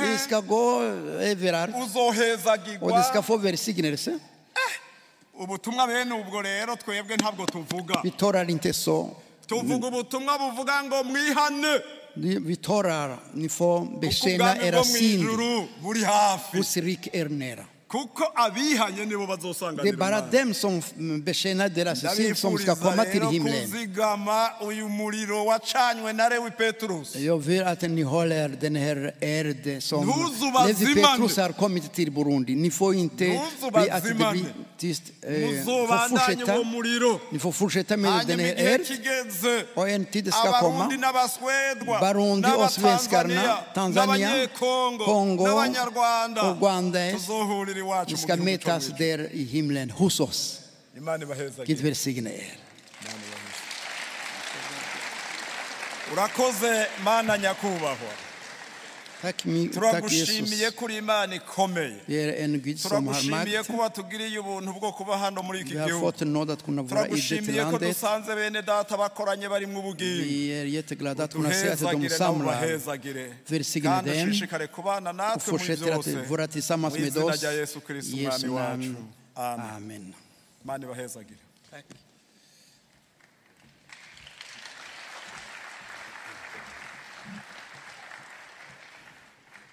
Speaker 4: Vi ska gå överallt och de ska få välsignelse.
Speaker 5: ubutumwa bene ubwo rero twebwe ntabwo tuvuga
Speaker 4: Vi talar inte så.
Speaker 5: tuvuga ubutumwa buvuga ngo mwihane
Speaker 4: Vi talar, ni får bekänna era
Speaker 5: mu
Speaker 4: synd
Speaker 5: ijuru buri hafi.
Speaker 4: Hos rik er nära. Det är bara dem som bekänner deras synd som ska komma till himlen. Jag vill att ni håller den här ärde som. Levi Petrus har kommit till Burundi. Ni får inte bli att det blir tyst. Eh, får fortsätta. Ni får fortsätta med den här
Speaker 5: kigeze
Speaker 4: Och en tid ska komma. Barundi och svenskarna, Tanzania, Kongo och Rwanda.
Speaker 5: Tuzohurira iwacu
Speaker 4: Vi
Speaker 5: mu
Speaker 4: ska
Speaker 5: gihugu cyo
Speaker 4: mötas
Speaker 5: mu ijuru.
Speaker 4: där i himlen hos oss.
Speaker 5: imana ibahezagire
Speaker 4: Gud välsigne er.
Speaker 5: urakoze mana nyakubahwa
Speaker 4: Tack, mi- tack
Speaker 5: turagushimiye kuri imana ikomeye. Turagushimiye kuba tugiriye ubuntu bwo kuba hano muri iki gihugu. turagushimiye ko dusanze bene data bakoranye barimo ubwiyungu
Speaker 4: uduhezagire
Speaker 5: nawe
Speaker 4: ubahezagire
Speaker 5: kandi ushishikare kubana natwe muri byose. mu izina rya yesu
Speaker 4: kirisiti
Speaker 5: umwami wacu. amen. Imana ibahezagire.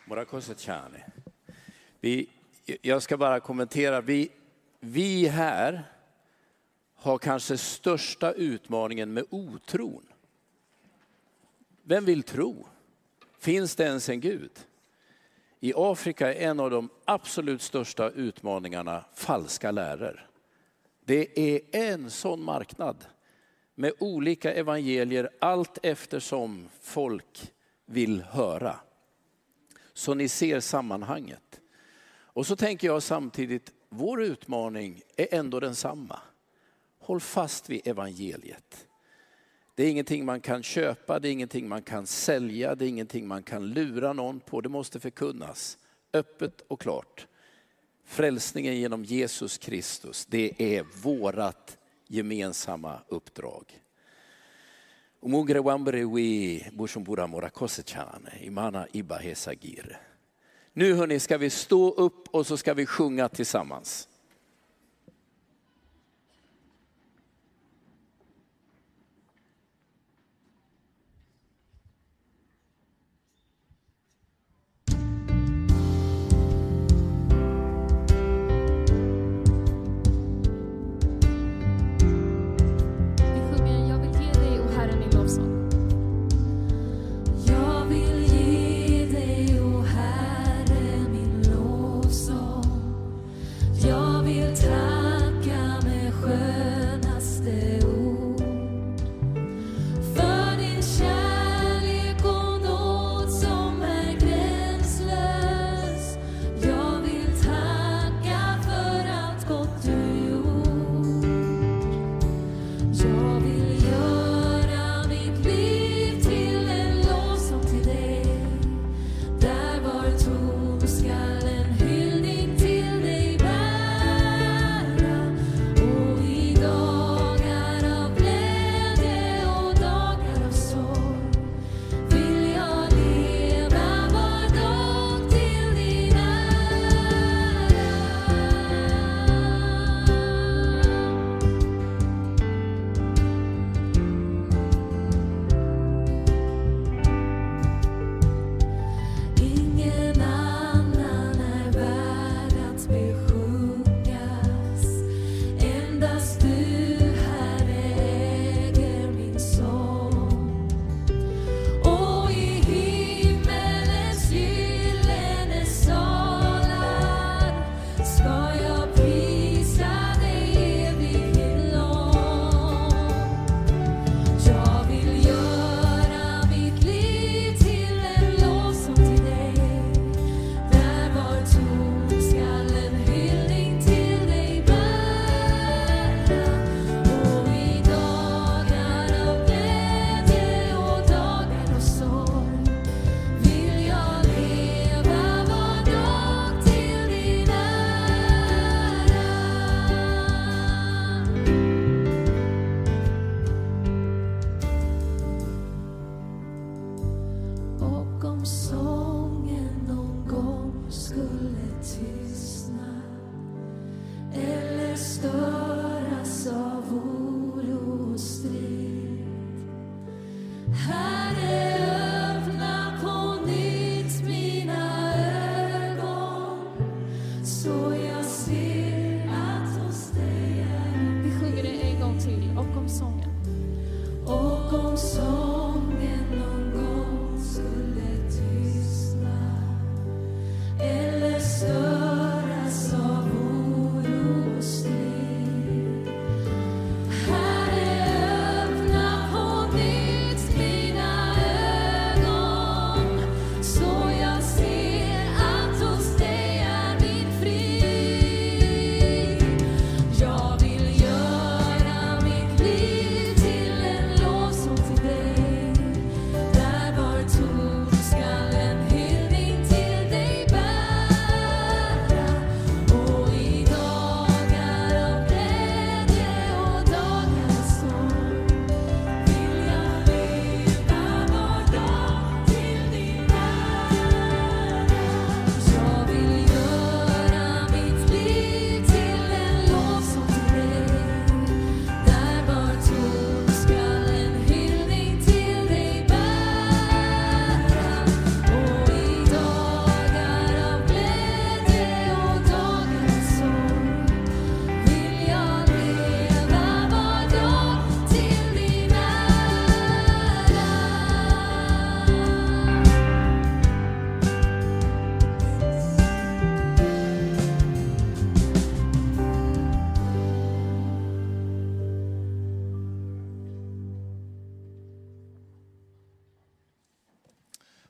Speaker 2: Murakoze cyane. Vi, jag ska bara kommentera. Vi, vi här har kanske största utmaningen med otron. Vem vill tro? Finns det ens en Gud? I Afrika är en av de absolut största utmaningarna falska läror. Det är en sån marknad med olika evangelier allt eftersom folk vill höra. Så ni ser sammanhanget. Och så tänker jag samtidigt, vår utmaning är ändå densamma. Håll fast vid evangeliet. Det är ingenting man kan köpa, det är ingenting man kan sälja, det är ingenting man kan lura någon på. Det måste förkunnas öppet och klart. Frälsningen genom Jesus Kristus, det är vårat gemensamma uppdrag. Umugre wambere wi bushumbura morakosechane, imana iba hesagir. Nu hörni ska vi stå upp och så ska vi sjunga tillsammans.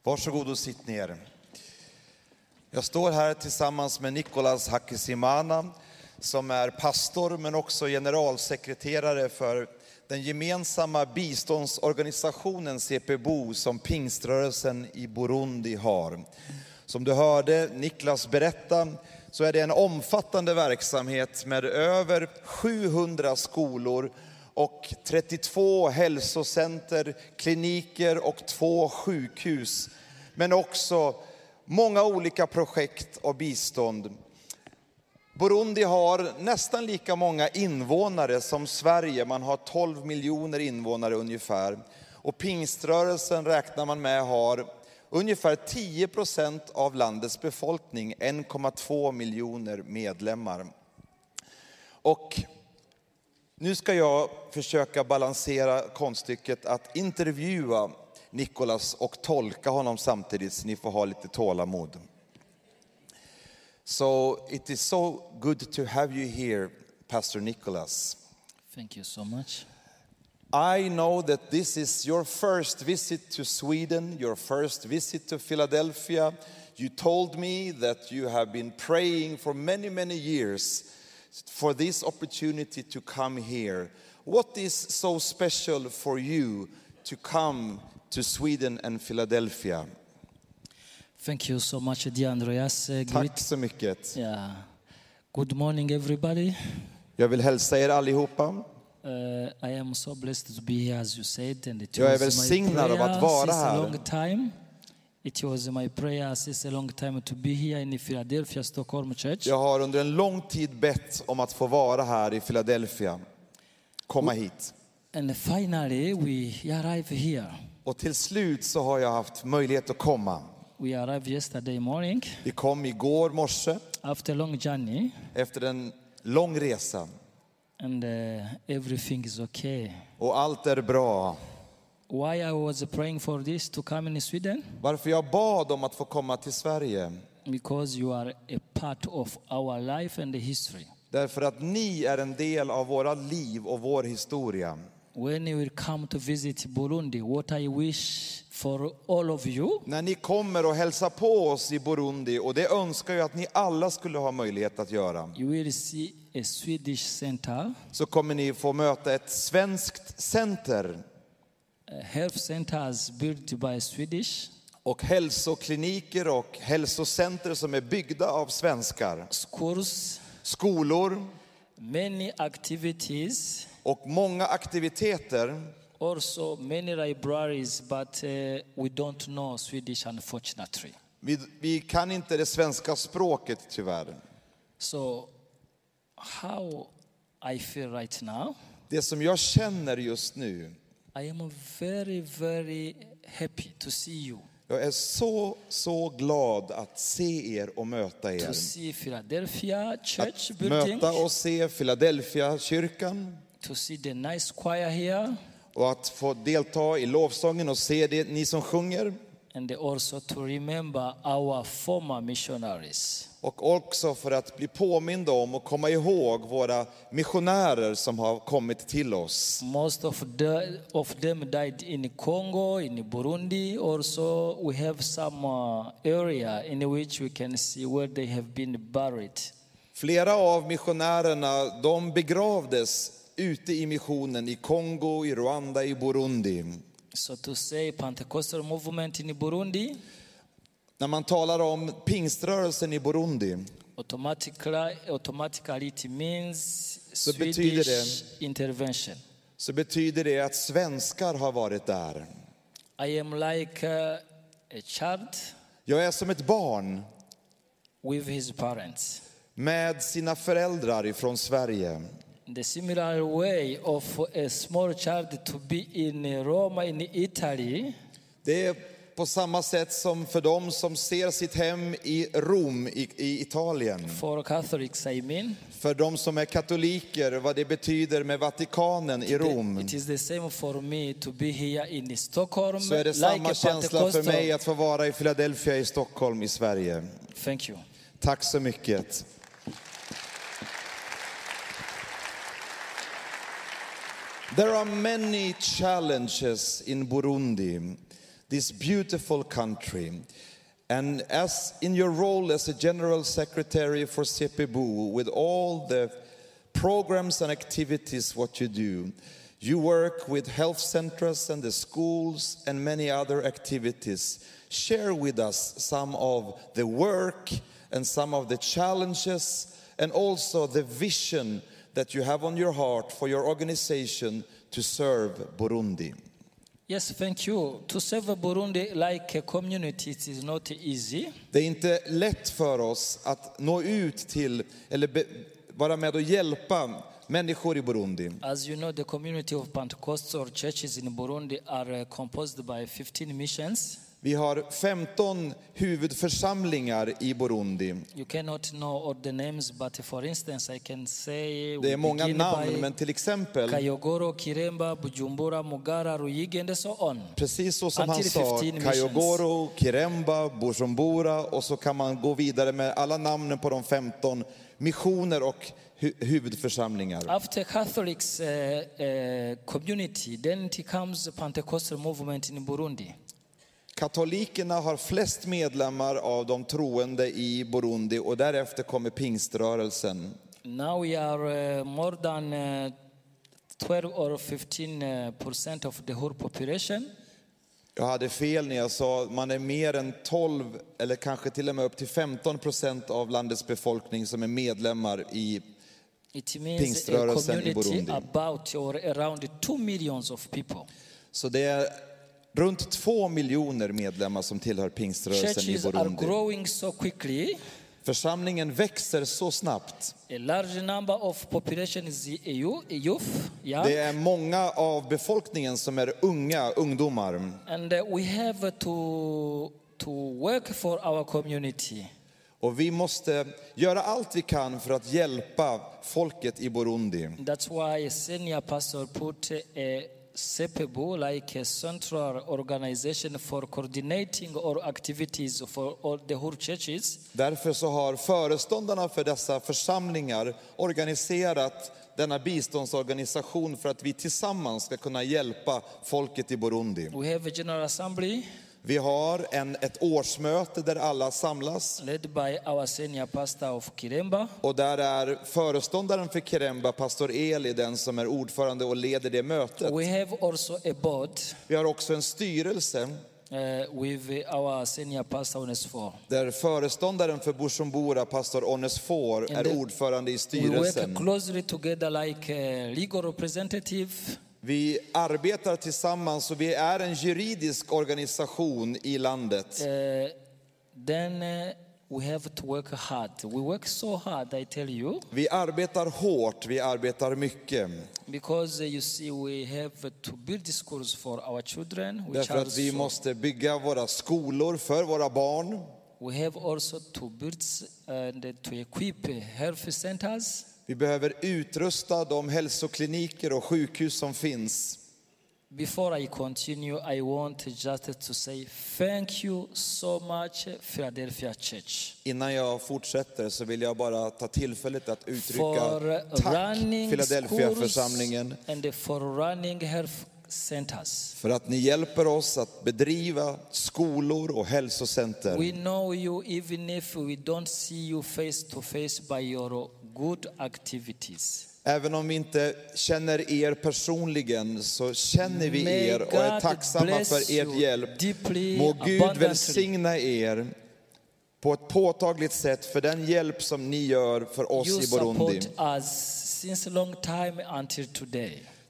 Speaker 6: Varsågod och sitt ner. Jag står här tillsammans med Nicolas Hakisimana som är pastor men också generalsekreterare för den gemensamma biståndsorganisationen CPBO som pingströrelsen i Burundi har. Som du hörde Niklas berätta så är det en omfattande verksamhet med över 700 skolor och 32 hälsocenter, kliniker och två sjukhus. Men också många olika projekt och bistånd. Burundi har nästan lika många invånare som Sverige. Man har 12 miljoner invånare ungefär. Och pingströrelsen räknar man med har ungefär 10 procent av landets befolkning, 1,2 miljoner medlemmar. Och nu ska jag försöka balansera konststycket att intervjua Nikolas och tolka honom samtidigt, så ni får ha lite tålamod. So it is so good to have you here, Pastor Nicholas.
Speaker 7: Thank you so much.
Speaker 6: I know that this is your first visit to Sweden, your first visit to Philadelphia. You told me that you have been praying for many, many years for this opportunity to come here. What is so special for you to come to Sweden and Philadelphia?
Speaker 7: Thank you so much, dear Andreas. Uh,
Speaker 6: Tack så mycket.
Speaker 7: Yeah. Good morning, everybody.
Speaker 6: Jag vill hälsa er allihopa.
Speaker 7: Uh, I am so blessed to be here, as you said, and it
Speaker 6: Jag är välsignad av att vara
Speaker 7: a
Speaker 6: här.
Speaker 7: long time. It was my prayer since a long time to be here in Philadelphia, Stockholm Church.
Speaker 6: Jag har under en lång tid bett om att få vara här i Philadelphia. Komma hit.
Speaker 7: And finally, we arrived here.
Speaker 6: Och till slut så har jag haft möjlighet att komma.
Speaker 7: We arrived yesterday morning
Speaker 6: Vi kom igår morse
Speaker 7: after long journey,
Speaker 6: efter en lång resa.
Speaker 7: and uh, everything is okay.
Speaker 6: Och allt är bra.
Speaker 7: Why I was praying for this to come in Sweden?
Speaker 6: Varför jag bad om att få komma till Sverige?
Speaker 7: Because you are a part of our life and history.
Speaker 6: Därför att ni är en del av våra liv och vår historia.
Speaker 7: When you will come to visit Burundi, what I wish for all of you
Speaker 6: När ni kommer och hälsar på oss i Burundi, och det önskar jag att ni alla skulle ha möjlighet att göra,
Speaker 7: you will see a Swedish center,
Speaker 6: så kommer ni få möta ett svenskt center.
Speaker 7: a health centers built by Swedish,
Speaker 6: och hälsokliniker och hälsocenter som är byggda av svenskar.
Speaker 7: schools,
Speaker 6: Skolor.
Speaker 7: Many activities
Speaker 6: och många aktiviteter
Speaker 7: also many libraries, but uh, we don't know Swedish, unfortunately.
Speaker 6: Vi, vi kan inte det svenska språket tyvärr.
Speaker 7: So, how I feel right now,
Speaker 6: Det som jag känner just nu,
Speaker 7: I am very, very happy to see you,
Speaker 6: jag är så, så glad att se er och möta er.
Speaker 7: to see Philadelphia Church building,
Speaker 6: Möta och se Philadelphia kyrkan
Speaker 7: to see the nice choir here,
Speaker 6: och att få delta i lovsången och se det, ni som sjunger.
Speaker 7: and also to remember our former missionaries.
Speaker 6: Och också för att bli påminda om och komma ihåg våra missionärer som har kommit till oss.
Speaker 7: Most of, the, of them died in Congo, in Burundi. Also, we have some uh, area in which we can see where they have been buried.
Speaker 6: Flera av missionärerna de begravdes ute i missionen i Kongo, i Rwanda, i Burundi.
Speaker 7: So to say Pentecostal movement in Burundi,
Speaker 6: När man talar om pingströrelsen i Burundi
Speaker 7: automatically, automatically it means
Speaker 6: Så betyder
Speaker 7: Swedish intervention.
Speaker 6: så betyder det att svenskar har varit där.
Speaker 7: I am like a child
Speaker 6: Jag är som ett barn
Speaker 7: with his parents.
Speaker 6: med sina föräldrar ifrån Sverige.
Speaker 7: The similar way of a small child to be in Rome, in Italy,
Speaker 6: Det är på samma sätt som för dem som ser sitt hem i Rom i, i Italien.
Speaker 7: for Catholics, I mean.
Speaker 6: För de som är katoliker, vad det betyder med Vatikanen i Rom.
Speaker 7: It is the same for me to be here in Stockholm,
Speaker 6: Så är det samma känsla för mig att få vara i Philadelphia i Stockholm i Sverige.
Speaker 7: Thank you.
Speaker 6: Tack så mycket. There are many challenges in Burundi, this beautiful country. And as in your role as a general secretary for CPBU, with all the programs and activities what you do, you work with health centers and the schools and many other activities. Share with us some of the work and some of the challenges and also the vision that you have on your heart for your organization to serve Burundi.
Speaker 7: Yes, thank you. To serve Burundi like a community, it is not easy.
Speaker 6: Det är inte lätt för oss att nå ut till eller be, vara med och hjälpa människor i Burundi.
Speaker 7: As you know, the community of Pentecostal churches in Burundi are composed by 15 missions.
Speaker 6: Vi har 15 huvudförsamlingar i Burundi.
Speaker 7: You cannot know all the names, but for instance, I can say
Speaker 6: Det är många namn, men till exempel,
Speaker 7: Kayogoro, Kiremba, Bujumbura, Mugara, Ruyigi, and so on.
Speaker 6: precis så som han sa,
Speaker 7: 15
Speaker 6: Kayogoro, Kiremba, Bujumbura och så kan man gå vidare med alla namnen på de 15 missioner och hu huvudförsamlingar.
Speaker 7: After Catholics uh, uh, community, then it comes the Pentecostal movement in Burundi.
Speaker 6: Katolikerna har flest medlemmar av de troende i Burundi och därefter kommer pingströrelsen.
Speaker 7: Now we are uh, more than uh, 12 or 15 uh, percent of the whole population.
Speaker 6: Jag hade fel när jag sa att man är mer än 12 eller kanske till och med upp till 15 procent av landets befolkning som är medlemmar i
Speaker 7: It means a
Speaker 6: Pingströrelsen i
Speaker 7: community
Speaker 6: Burundi.
Speaker 7: about or around 2 millions of people.
Speaker 6: Så det är runt två miljoner medlemmar som tillhör pingströrelsen i Burundi.
Speaker 7: so quickly.
Speaker 6: Församlingen växer så snabbt.
Speaker 7: A youth.
Speaker 6: Det är många av befolkningen som är unga, ungdomar.
Speaker 7: And uh, we have to, to work for our community.
Speaker 6: Och vi måste göra allt vi kan för att hjälpa folket i Burundi.
Speaker 7: That's why senior pastor put a CEPEBU, like a central organization for coordinating our activities for all the whole churches.
Speaker 6: Därför så har föreståndarna för dessa församlingar organiserat denna biståndsorganisation för att vi tillsammans ska kunna hjälpa folket i Burundi.
Speaker 7: We have a general assembly
Speaker 6: Vi har en, ett årsmöte där alla samlas
Speaker 7: led by our senior pastor of Kiremba.
Speaker 6: och där är föreståndaren för Kiremba, pastor Eli, den som är ordförande och leder det mötet.
Speaker 7: We have also a board
Speaker 6: Vi har också en styrelse
Speaker 7: uh, with our senior pastor Onesfor.
Speaker 6: där föreståndaren för Bujumbura, pastor Onesfor, är ordförande i
Speaker 7: We work
Speaker 6: styrelsen.
Speaker 7: closely together like legal representative
Speaker 6: Vi arbetar tillsammans och vi är en juridisk organisation i landet.
Speaker 7: uh, then uh, we have to work hard. We work so hard, I tell you,
Speaker 6: Vi arbetar hårt, vi arbetar mycket.
Speaker 7: because uh, you see, we have to build schools for our children,
Speaker 6: Därför att vi måste bygga våra skolor för våra barn.
Speaker 7: We have also to build and to equip health centers.
Speaker 6: Vi behöver utrusta de hälsokliniker och sjukhus som finns.
Speaker 7: Before I continue, I want just to say thank you so much, Philadelphia Church,
Speaker 6: Innan jag fortsätter så vill jag bara ta tillfället att uttrycka tack Philadelphia församlingen
Speaker 7: and for running health centers.
Speaker 6: för att ni hjälper oss att bedriva skolor och hälsocenter.
Speaker 7: We know you even if we don't see you face to face by your good activities.
Speaker 6: Även om vi inte känner er personligen så känner vi er och är tacksamma för
Speaker 7: you
Speaker 6: hjälp. Må Gud välsigna er på ett påtagligt sätt för den hjälp som ni gör för oss i Burundi.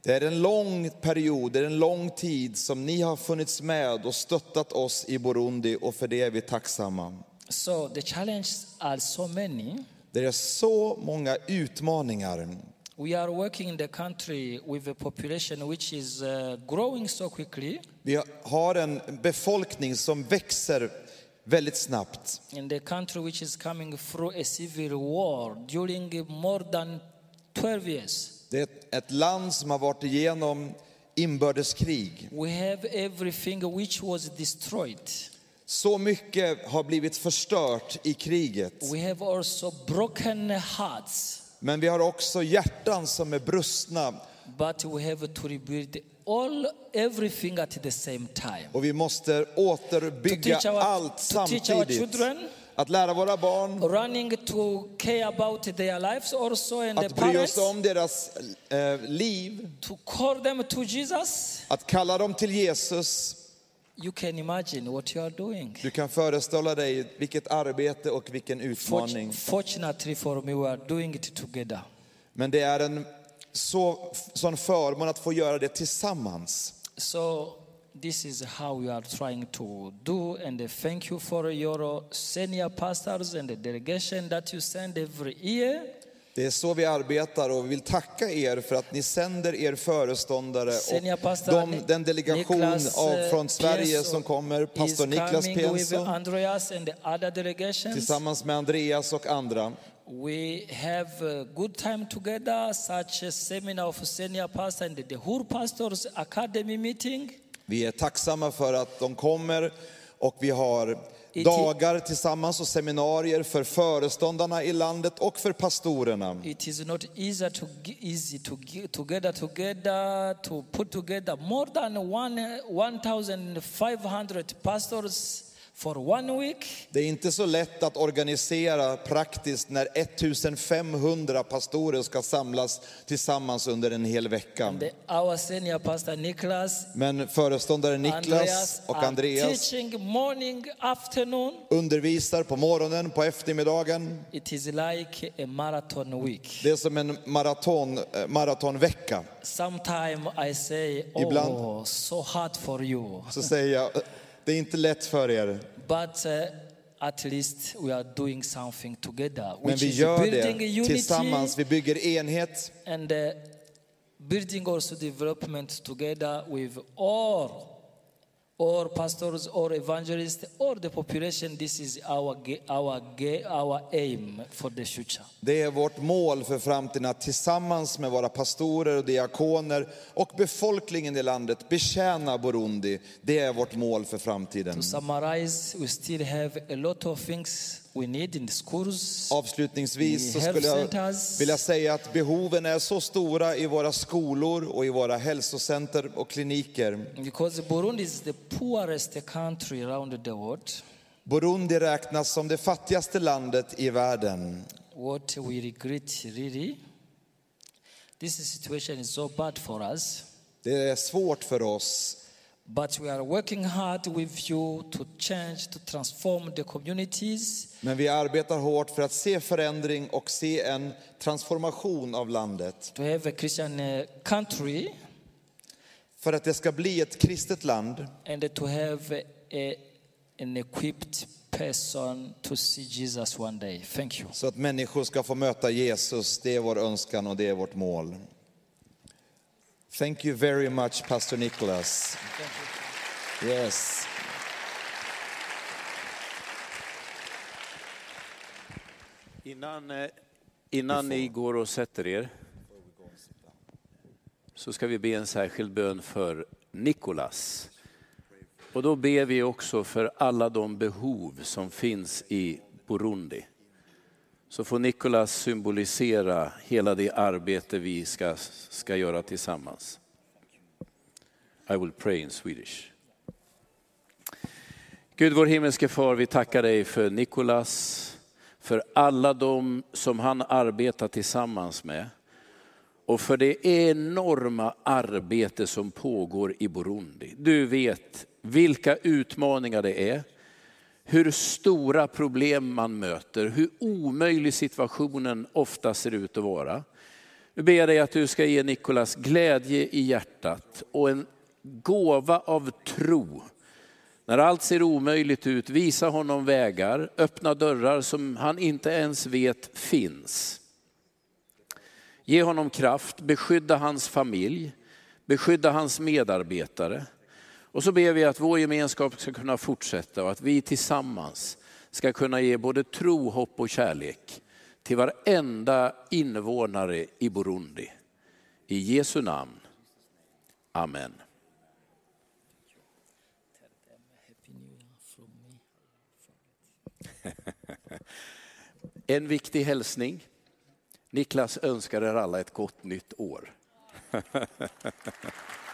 Speaker 6: Det är en lång period, det är en lång tid som ni har funnits med och stöttat oss i Burundi och för det är vi tacksamma.
Speaker 7: So the challenges are so many.
Speaker 6: Det är så många utmaningar.
Speaker 7: We are working in the country with a population which is uh, growing so quickly.
Speaker 6: Vi har en befolkning som växer väldigt snabbt.
Speaker 7: In the country which is coming through a civil war during more than 12 years.
Speaker 6: Det är ett land som har varit igenom inbördeskrig.
Speaker 7: We have everything which was destroyed.
Speaker 6: Så mycket har blivit förstört i kriget.
Speaker 7: We have also broken hearts,
Speaker 6: Men vi har också hjärtan som är brustna
Speaker 7: but we have to rebuild all everything at the same time.
Speaker 6: och vi måste återbygga
Speaker 7: our-
Speaker 6: allt samtidigt. Att lära våra barn att bry oss om deras eh, liv, att kalla dem till Jesus.
Speaker 7: You can imagine what you are doing.
Speaker 6: Du kan föreställa dig vilket arbete och vilken utmaning.
Speaker 7: Fortu- Fortunately for me, we are doing it together.
Speaker 6: Men det är en så, sån förmån att få göra det tillsammans.
Speaker 7: So this is how we are trying to do, and thank you for your senior pastors and the delegation that you send every year.
Speaker 6: Det är så vi arbetar och vi vill tacka er för att ni sänder er föreståndare och de, den delegation av,
Speaker 7: eh,
Speaker 6: från Sverige som kommer, pastor Niklas Pienso tillsammans med Andreas och andra.
Speaker 7: We have a good time together, such a seminar of senior pastor and the Hur Pastors Academy meeting.
Speaker 6: Vi är tacksamma för att de kommer och vi har dagar tillsammans och seminarier för föreståndarna i landet och för pastorerna.
Speaker 7: It is not easy to easy to gi- to gather together to put together more than one 1,500 pastors for one week.
Speaker 6: Det är inte så lätt att organisera praktiskt när 1500 pastorer ska samlas tillsammans under en hel vecka.
Speaker 7: The, our senior pastor Nicholas,
Speaker 6: Men föreståndare Niklas
Speaker 7: Andreas
Speaker 6: och
Speaker 7: are
Speaker 6: Andreas
Speaker 7: teaching morning, afternoon.
Speaker 6: undervisar på morgonen, på eftermiddagen.
Speaker 7: It is like a marathon week.
Speaker 6: Det är som en maraton, eh, maratonvecka.
Speaker 7: Sometime I say,
Speaker 6: Ibland-
Speaker 7: oh, so hard for you.
Speaker 6: Så säger jag, det är inte lätt för er.
Speaker 7: But uh, at least we are doing something together,
Speaker 6: Men vi gör det tillsammans. Vi bygger enhet
Speaker 7: and uh, building also development together with all, all pastors, or evangelists, or the population. This is our our our aim for the future.
Speaker 6: Det är vårt mål för framtiden att tillsammans med våra pastorer och diakoner och befolkningen i landet betjäna Burundi. Det är vårt mål för framtiden.
Speaker 7: To summarize, we still have a lot of things
Speaker 6: Avslutningsvis så skulle jag vilja säga att behoven är så stora i våra skolor och i våra hälsocenter och kliniker.
Speaker 7: Because Burundi is the poorest country around the world.
Speaker 6: Burundi räknas som det fattigaste landet i världen.
Speaker 7: What we regret really, this situation is so bad for us.
Speaker 6: Det är svårt för oss,
Speaker 7: But we are working hard with you to change, to transform the communities.
Speaker 6: men vi arbetar hårt för att se förändring och se en transformation av landet.
Speaker 7: To have a Christian uh, country
Speaker 6: för att det ska bli ett kristet land
Speaker 7: and to have a, an equipped person to see Jesus one day. Thank you.
Speaker 6: så att människor ska få möta Jesus. Det är vår önskan och det är vårt mål. Thank you very much, Pastor Nicholas. Yes.
Speaker 2: Innan, eh, innan ni går och sätter er så ska vi be en särskild bön för Nikolas. Och då ber vi också för alla de behov som finns i Burundi. Så får Nikolas symbolisera hela det arbete vi ska, ska göra tillsammans. I will pray in Swedish. Gud vår himmelske far, vi tackar dig för Nikolas, för alla de som han arbetar tillsammans med och för det enorma arbete som pågår i Burundi. Du vet vilka utmaningar det är, hur stora problem man möter, hur omöjlig situationen ofta ser ut att vara. Nu ber jag dig att du ska ge Nikolas glädje i hjärtat och en gåva av tro. När allt ser omöjligt ut, visa honom vägar, öppna dörrar som han inte ens vet finns. Ge honom kraft, beskydda hans familj, beskydda hans medarbetare. Och så ber vi att vår gemenskap ska kunna fortsätta och att vi tillsammans ska kunna ge både tro, hopp och kärlek till varenda invånare i Burundi. I Jesu namn. Amen. En viktig hälsning. Niklas önskar er alla ett gott nytt år.